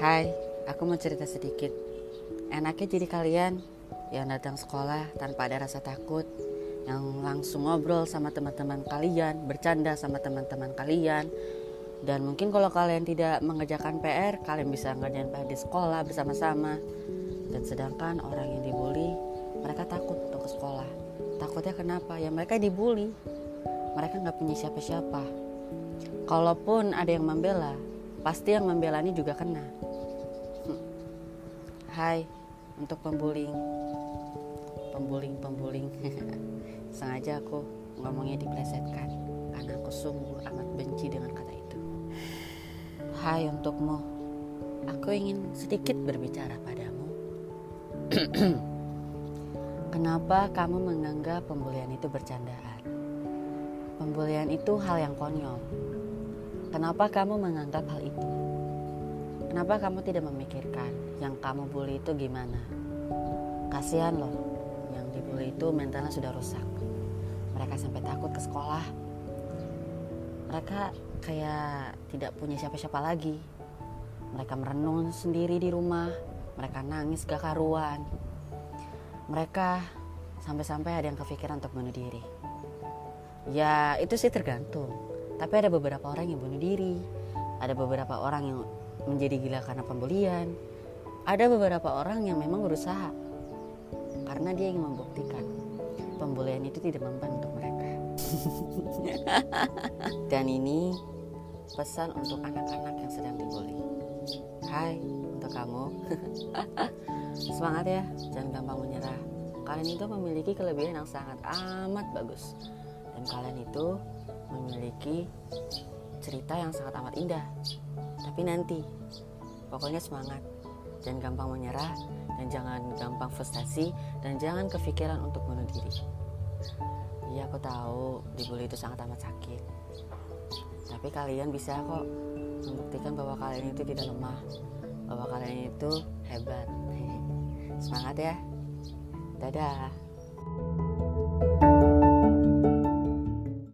Hai, aku mau cerita sedikit. Enaknya jadi kalian yang datang sekolah tanpa ada rasa takut, yang langsung ngobrol sama teman-teman kalian, bercanda sama teman-teman kalian. Dan mungkin kalau kalian tidak mengerjakan PR, kalian bisa ngerjain PR di sekolah bersama-sama. Dan sedangkan orang yang dibully, mereka takut untuk ke sekolah. Takutnya kenapa? Ya mereka dibully. Mereka nggak punya siapa-siapa. Kalaupun ada yang membela, pasti yang membela ini juga kena. Hai, untuk pembuling, pembuling, pembuling. Sengaja aku ngomongnya diplesetkan karena aku sungguh amat benci dengan kata itu. Hai untukmu, aku ingin sedikit berbicara padamu. Kenapa kamu menganggap pembulian itu bercandaan? Pembulian itu hal yang konyol. Kenapa kamu menganggap hal itu? Kenapa kamu tidak memikirkan yang kamu bully itu gimana? Kasihan loh, yang dibully itu mentalnya sudah rusak. Mereka sampai takut ke sekolah. Mereka kayak tidak punya siapa-siapa lagi. Mereka merenung sendiri di rumah. Mereka nangis gak karuan. Mereka sampai-sampai ada yang kepikiran untuk bunuh diri. Ya itu sih tergantung. Tapi ada beberapa orang yang bunuh diri. Ada beberapa orang yang menjadi gila karena pembulian. Ada beberapa orang yang memang berusaha karena dia ingin membuktikan pembulian itu tidak mempan untuk mereka. Dan ini pesan untuk anak-anak yang sedang dibully. Hai untuk kamu. Semangat ya, jangan gampang menyerah. Kalian itu memiliki kelebihan yang sangat amat bagus. Dan kalian itu memiliki cerita yang sangat amat indah. Tapi nanti, pokoknya semangat. Jangan gampang menyerah dan jangan gampang frustasi dan jangan kepikiran untuk bunuh diri. Iya aku tahu dibully itu sangat amat sakit. Tapi kalian bisa kok membuktikan bahwa kalian itu tidak lemah, bahwa kalian itu hebat. Semangat ya. Dadah.